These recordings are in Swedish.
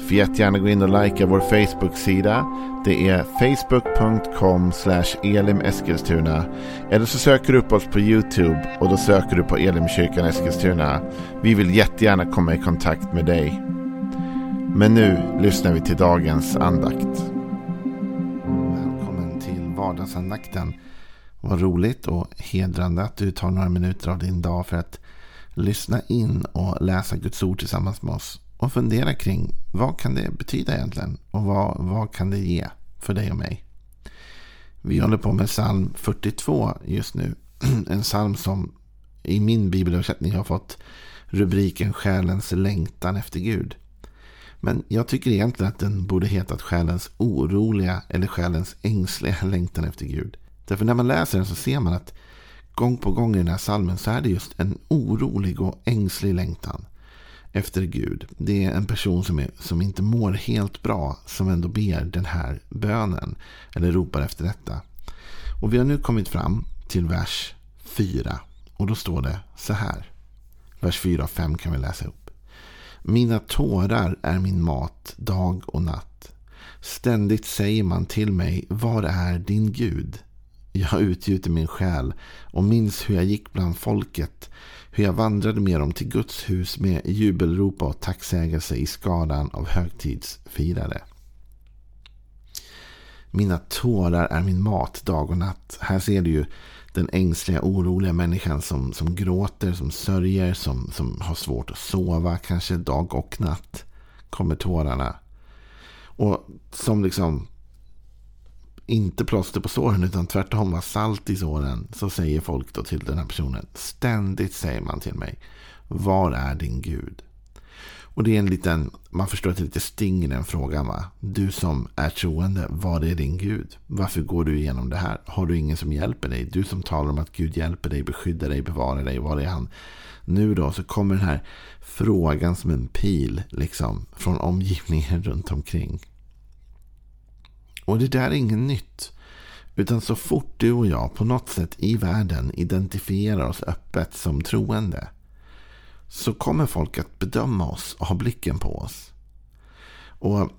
Får jättegärna gå in och likea vår Facebook-sida. Det är facebook.com elimeskilstuna. Eller så söker du upp oss på YouTube och då söker du på Elimkyrkan Eskilstuna. Vi vill jättegärna komma i kontakt med dig. Men nu lyssnar vi till dagens andakt. Välkommen till vardagsandakten. Vad roligt och hedrande att du tar några minuter av din dag för att lyssna in och läsa Guds ord tillsammans med oss och fundera kring vad kan det betyda egentligen och vad, vad kan det ge för dig och mig. Vi håller på med psalm 42 just nu. En psalm som i min bibelöversättning har fått rubriken Själens längtan efter Gud. Men jag tycker egentligen att den borde hetat Själens oroliga eller Själens ängsliga längtan efter Gud. Därför när man läser den så ser man att gång på gång i den här salmen så är det just en orolig och ängslig längtan efter Gud. Det är en person som, är, som inte mår helt bra som ändå ber den här bönen. Eller ropar efter detta. Och vi har nu kommit fram till vers 4. Och då står det så här. Vers 4 och 5 kan vi läsa upp. Mina tårar är min mat dag och natt. Ständigt säger man till mig, var är din Gud? Jag utgjuter min själ och minns hur jag gick bland folket hur jag vandrade med dem till Guds hus med jubelrop och tacksägelse i skadan av högtidsfirare. Mina tårar är min mat dag och natt. Här ser du ju den ängsliga, oroliga människan som, som gråter, som sörjer, som, som har svårt att sova, kanske dag och natt. Kommer tårarna. Och som liksom inte plåster på såren utan tvärtom var salt i såren. Så säger folk då till den här personen. Ständigt säger man till mig. Var är din Gud? Och det är en liten, man förstår att det är lite sting i den frågan va. Du som är troende, var är din Gud? Varför går du igenom det här? Har du ingen som hjälper dig? Du som talar om att Gud hjälper dig, beskyddar dig, bevarar dig. Var är han? Nu då så kommer den här frågan som en pil liksom från omgivningen runt omkring. Och det där är inget nytt. Utan så fort du och jag på något sätt i världen identifierar oss öppet som troende. Så kommer folk att bedöma oss och ha blicken på oss. Och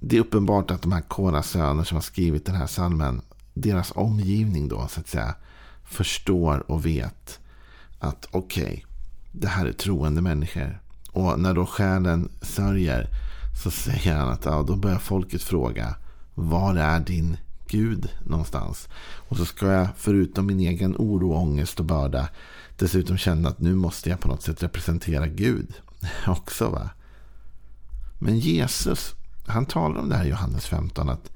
det är uppenbart att de här Kora söner som har skrivit den här salmen. Deras omgivning då så att säga. Förstår och vet att okej. Okay, det här är troende människor. Och när då själen sörjer. Så säger han att ja, då börjar folket fråga. Var är din Gud någonstans? Och så ska jag förutom min egen oro, ångest och börda dessutom känna att nu måste jag på något sätt representera Gud också. va? Men Jesus, han talar om det här i Johannes 15. Att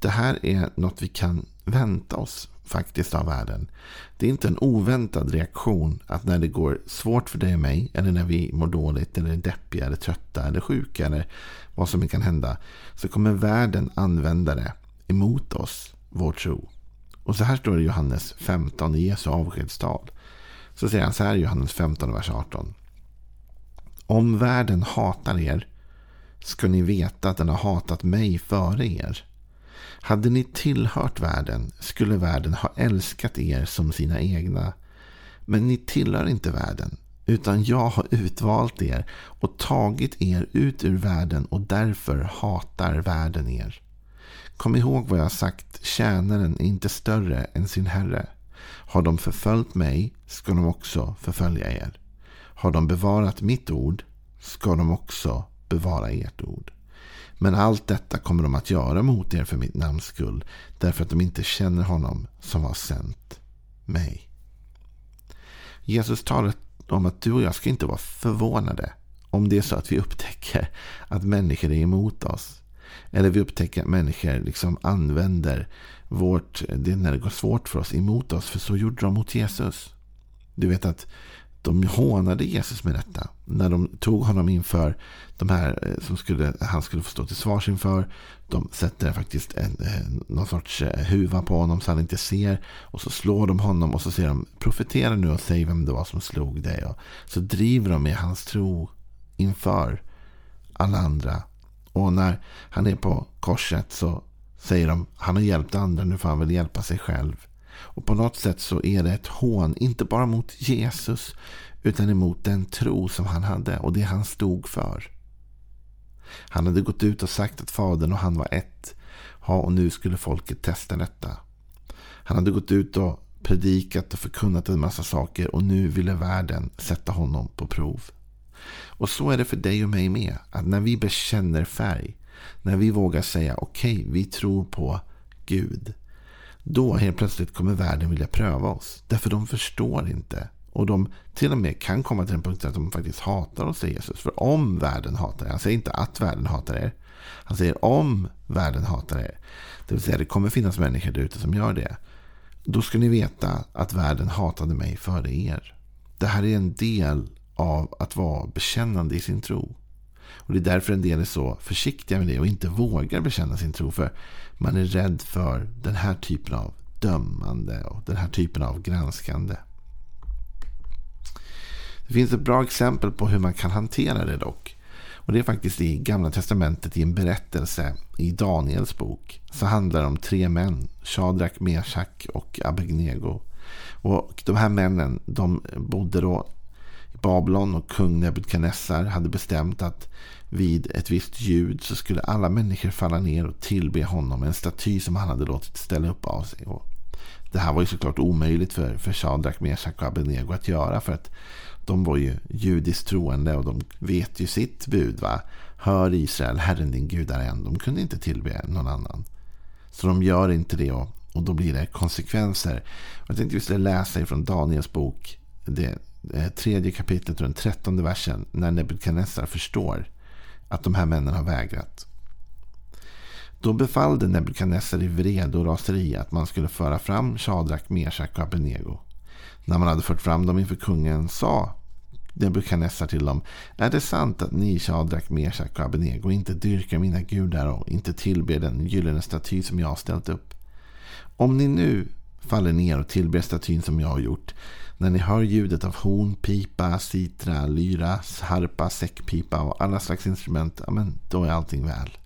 det här är något vi kan vänta oss faktiskt av världen. Det är inte en oväntad reaktion att när det går svårt för dig och mig eller när vi mår dåligt eller är deppiga eller trötta eller sjuka eller vad som kan hända så kommer världen använda det emot oss, vår tro. Och så här står det i Johannes 15 i Jesu avskedstal. Så säger han så här i Johannes 15, vers 18. Om världen hatar er ska ni veta att den har hatat mig före er. Hade ni tillhört världen skulle världen ha älskat er som sina egna. Men ni tillhör inte världen, utan jag har utvalt er och tagit er ut ur världen och därför hatar världen er. Kom ihåg vad jag har sagt, tjänaren är inte större än sin herre. Har de förföljt mig ska de också förfölja er. Har de bevarat mitt ord ska de också bevara ert ord. Men allt detta kommer de att göra mot er för mitt namns skull. Därför att de inte känner honom som har sänt mig. Jesus talar om att du och jag ska inte vara förvånade. Om det är så att vi upptäcker att människor är emot oss. Eller vi upptäcker att människor liksom använder vårt, det när det går svårt för oss emot oss. För så gjorde de mot Jesus. Du vet att de hånade Jesus med detta. När de tog honom inför de här eh, som skulle, han skulle få stå till svars inför. De sätter faktiskt en, eh, någon sorts eh, huva på honom så han inte ser. Och så slår de honom och så säger de profetera nu och säg vem det var som slog dig. Och så driver de med hans tro inför alla andra. Och när han är på korset så säger de han har hjälpt andra, nu får han väl hjälpa sig själv. Och på något sätt så är det ett hån, inte bara mot Jesus, utan emot den tro som han hade och det han stod för. Han hade gått ut och sagt att Fadern och han var ett. Ja, och nu skulle folket testa detta. Han hade gått ut och predikat och förkunnat en massa saker och nu ville världen sätta honom på prov. Och så är det för dig och mig med. Att när vi bekänner färg, när vi vågar säga okej, okay, vi tror på Gud. Då helt plötsligt kommer världen vilja pröva oss. Därför de förstår inte. Och de till och med kan komma till den punkten att de faktiskt hatar oss, säger Jesus. För om världen hatar er, han säger inte att världen hatar er. Han säger om världen hatar er. Det vill säga det kommer finnas människor där ute som gör det. Då ska ni veta att världen hatade mig före er. Det här är en del av att vara bekännande i sin tro. Och Det är därför en del är så försiktiga med det och inte vågar bekänna sin tro. För man är rädd för den här typen av dömande och den här typen av granskande. Det finns ett bra exempel på hur man kan hantera det dock. Och Det är faktiskt i Gamla Testamentet i en berättelse i Daniels bok. Så handlar det om tre män. Shadrach, Meshach och Abednego. Och De här männen de bodde då Babylon och kung Nebukadnessar hade bestämt att vid ett visst ljud så skulle alla människor falla ner och tillbe honom. En staty som han hade låtit ställa upp av sig. Och det här var ju såklart omöjligt för, för Shadrach, Meshach och Abednego att göra. För att de var ju judiskt troende och de vet ju sitt bud. va. Hör Israel, Herren din Gud är en. De kunde inte tillbe någon annan. Så de gör inte det och, och då blir det konsekvenser. Jag tänkte vi skulle läsa ifrån Daniels bok. Det Eh, tredje kapitlet och den trettonde versen. När Nebukadnessar förstår att de här männen har vägrat. Då befallde Nebukadnessar i vrede och raseri att man skulle föra fram Shadrach, Meshach och Abednego. När man hade fört fram dem inför kungen sa Nebukadnessar till dem. Är det sant att ni, Shadrach, Meshach och Abednego inte dyrkar mina gudar och inte tillber den gyllene staty som jag har ställt upp? Om ni nu faller ner och tillber statyn som jag har gjort. När ni hör ljudet av horn, pipa, citra, lyra, harpa, säckpipa och alla slags instrument, ja, men då är allting väl.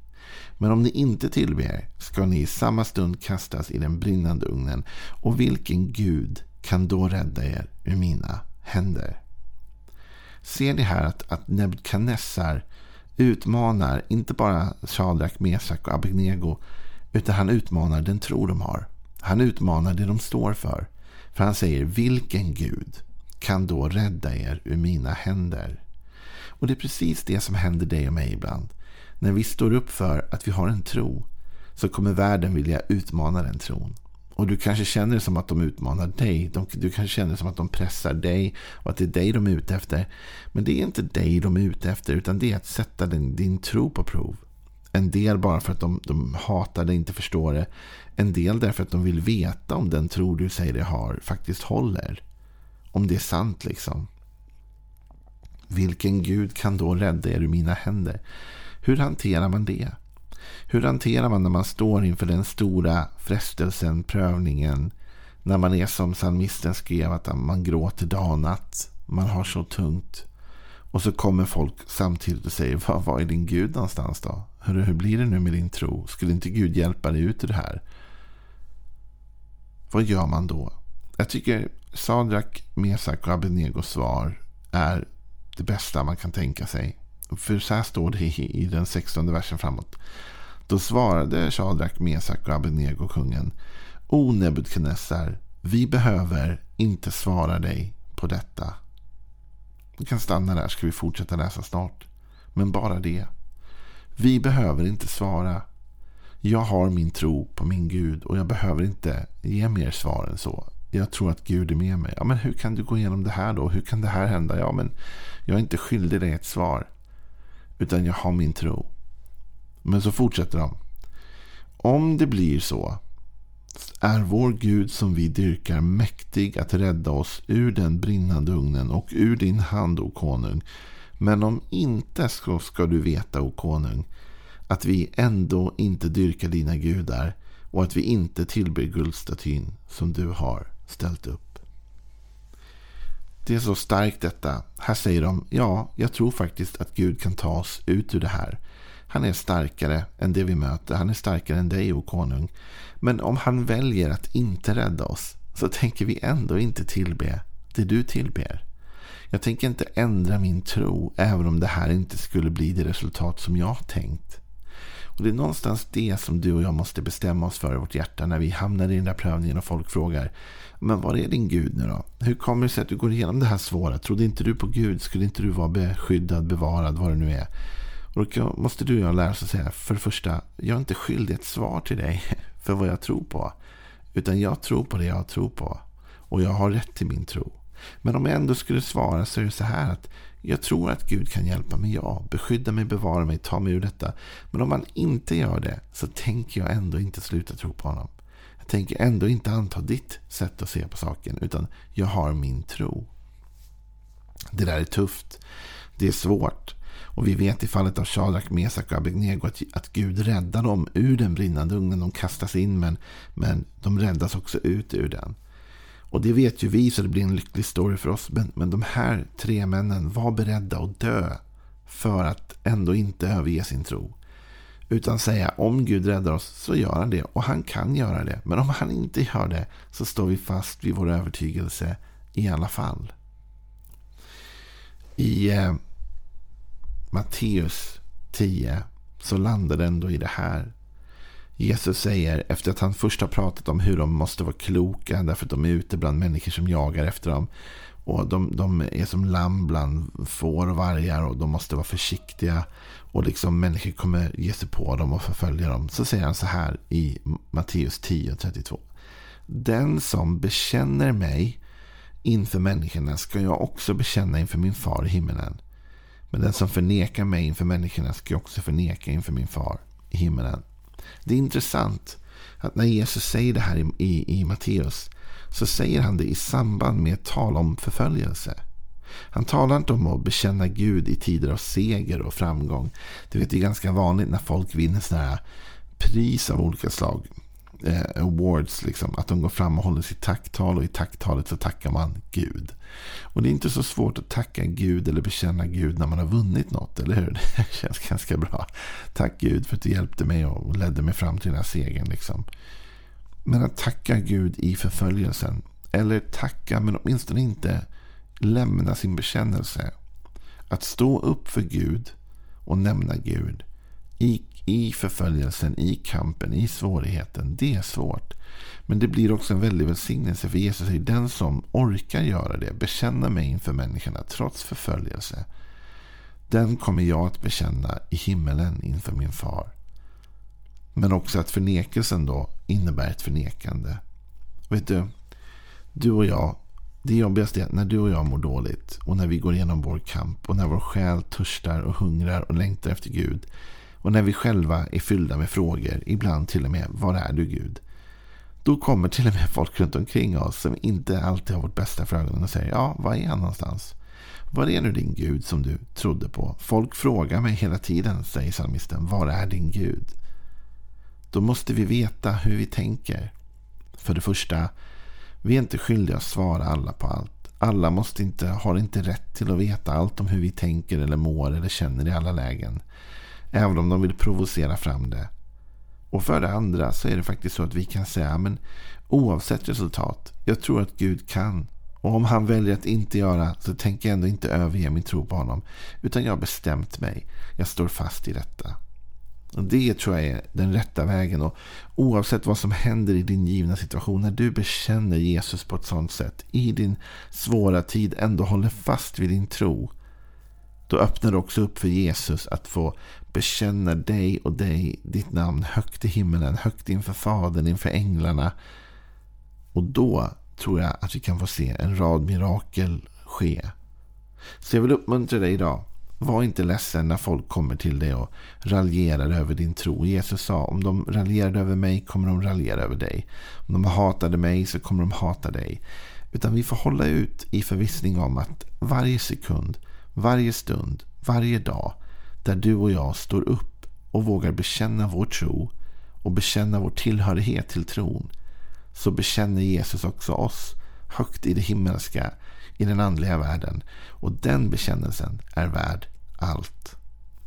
Men om ni inte tillber ska ni i samma stund kastas i den brinnande ugnen. Och vilken Gud kan då rädda er ur mina händer? Ser ni här att, att Nebukadnessar utmanar inte bara Shadrach, Mesak och Abednego utan han utmanar den tro de har. Han utmanar det de står för. För han säger, vilken Gud kan då rädda er ur mina händer? Och det är precis det som händer dig och mig ibland. När vi står upp för att vi har en tro så kommer världen vilja utmana den tron. Och du kanske känner det som att de utmanar dig. du kanske känner det som att de pressar dig och att det är dig de är ute efter. Men det är inte dig de är ute efter utan det är att sätta din, din tro på prov. En del bara för att de, de hatar det, inte förstår det. En del därför att de vill veta om den tro du säger dig har faktiskt håller. Om det är sant liksom. Vilken Gud kan då rädda er ur mina händer? Hur hanterar man det? Hur hanterar man när man står inför den stora frestelsen, prövningen? När man är som psalmisten skrev att man gråter dag och natt. Man har så tungt. Och så kommer folk samtidigt och säger, var, var är din Gud någonstans då? Hur, hur blir det nu med din tro? Skulle inte Gud hjälpa dig ut ur det här? Vad gör man då? Jag tycker Sadrak, Mesak och Abednegos svar är det bästa man kan tänka sig. För så här står det i, den 16 versen framåt. Då svarade Sadrak, Mesak och Abednego kungen. O Nebukadnessar, vi behöver inte svara dig på detta. Du kan stanna där, ska vi fortsätta läsa snart. Men bara det. Vi behöver inte svara. Jag har min tro på min Gud och jag behöver inte ge mer svar än så. Jag tror att Gud är med mig. Ja, men hur kan du gå igenom det här då? Hur kan det här hända? Ja, men jag är inte skyldig dig ett svar. Utan jag har min tro. Men så fortsätter de. Om det blir så är vår Gud som vi dyrkar mäktig att rädda oss ur den brinnande ugnen och ur din hand, o konung. Men om inte så ska du veta, o konung, att vi ändå inte dyrkar dina gudar och att vi inte tillber guldstatyn som du har ställt upp. Det är så starkt detta. Här säger de, ja, jag tror faktiskt att Gud kan ta oss ut ur det här. Han är starkare än det vi möter. Han är starkare än dig, o konung. Men om han väljer att inte rädda oss så tänker vi ändå inte tillbe det du tillber. Jag tänker inte ändra min tro även om det här inte skulle bli det resultat som jag tänkt. Och Det är någonstans det som du och jag måste bestämma oss för i vårt hjärta när vi hamnar i den där prövningen och folk frågar Men var är din Gud nu då? Hur kommer det sig att du går igenom det här svåra? Trodde inte du på Gud? Skulle inte du vara beskyddad, bevarad, vad det nu är? Och då måste du och jag lära oss att säga för det första, jag är inte skyldig ett svar till dig för vad jag tror på. Utan jag tror på det jag tror på. Och jag har rätt till min tro. Men om jag ändå skulle svara så är det så här att jag tror att Gud kan hjälpa mig, ja. Beskydda mig, bevara mig, ta mig ur detta. Men om han inte gör det så tänker jag ändå inte sluta tro på honom. Jag tänker ändå inte anta ditt sätt att se på saken. Utan jag har min tro. Det där är tufft. Det är svårt. Och vi vet i fallet av Shadrach, Mesak och Abednego att, att Gud räddar dem ur den brinnande ugnen. De kastas in men, men de räddas också ut ur den. Och det vet ju vi så det blir en lycklig story för oss. Men, men de här tre männen var beredda att dö för att ändå inte överge sin tro. Utan säga om Gud räddar oss så gör han det. Och han kan göra det. Men om han inte gör det så står vi fast vid vår övertygelse i alla fall. I eh, Matteus 10 så landar det ändå i det här. Jesus säger efter att han först har pratat om hur de måste vara kloka därför att de är ute bland människor som jagar efter dem. Och de, de är som lamm bland får och vargar och de måste vara försiktiga. Och liksom människor kommer ge sig på dem och förfölja dem. Så säger han så här i Matteus 10.32. Den som bekänner mig inför människorna ska jag också bekänna inför min far i himmelen. Men den som förnekar mig inför människorna ska jag också förneka inför min far i himmelen. Det är intressant att när Jesus säger det här i, i, i Matteus så säger han det i samband med ett tal om förföljelse. Han talar inte om att bekänna Gud i tider av seger och framgång. Du vet, det är ganska vanligt när folk vinner sådana här pris av olika slag eh, awards. Liksom, att de går fram och håller sitt tacktal och i tacktalet så tackar man Gud. Och det är inte så svårt att tacka Gud eller bekänna Gud när man har vunnit något, eller hur? Det känns ganska bra. Tack Gud för att du hjälpte mig och ledde mig fram till den här segern. Liksom. Men att tacka Gud i förföljelsen, eller tacka men åtminstone inte lämna sin bekännelse. Att stå upp för Gud och nämna Gud i i förföljelsen, i kampen, i svårigheten. Det är svårt. Men det blir också en väldig välsignelse. För Jesus är den som orkar göra det, bekänna mig inför människorna trots förföljelse. Den kommer jag att bekänna i himmelen inför min far. Men också att förnekelsen då innebär ett förnekande. Vet du, du och jag, det jobbigaste är när du och jag mår dåligt och när vi går igenom vår kamp och när vår själ törstar och hungrar och längtar efter Gud och när vi själva är fyllda med frågor, ibland till och med var är du Gud? Då kommer till och med folk runt omkring oss som inte alltid har vårt bästa för ögonen och säger ja, var är han någonstans? Var är nu din Gud som du trodde på? Folk frågar mig hela tiden, säger psalmisten, var är din Gud? Då måste vi veta hur vi tänker. För det första, vi är inte skyldiga att svara alla på allt. Alla måste inte, har inte rätt till att veta allt om hur vi tänker eller mår eller känner i alla lägen. Även om de vill provocera fram det. Och för det andra så är det faktiskt så att vi kan säga men oavsett resultat. Jag tror att Gud kan. Och om han väljer att inte göra så tänker jag ändå inte överge min tro på honom. Utan jag har bestämt mig. Jag står fast i detta. Och Det tror jag är den rätta vägen. Och oavsett vad som händer i din givna situation. När du bekänner Jesus på ett sånt sätt. I din svåra tid ändå håller fast vid din tro. Då öppnar du också upp för Jesus att få bekänna dig och dig, ditt namn högt i himmelen, högt inför Fadern, inför änglarna. Och då tror jag att vi kan få se en rad mirakel ske. Så jag vill uppmuntra dig idag Var inte ledsen när folk kommer till dig och raljerar över din tro. Jesus sa om de raljerade över mig kommer de raljera över dig. Om de hatade mig så kommer de hata dig. Utan vi får hålla ut i förvissning om att varje sekund, varje stund, varje dag där du och jag står upp och vågar bekänna vår tro och bekänna vår tillhörighet till tron så bekänner Jesus också oss högt i det himmelska, i den andliga världen. Och den bekännelsen är värd allt.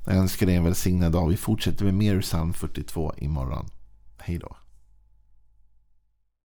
Jag önskar dig en välsignad dag. Vi fortsätter med mer ur psalm 42 imorgon. Hej då.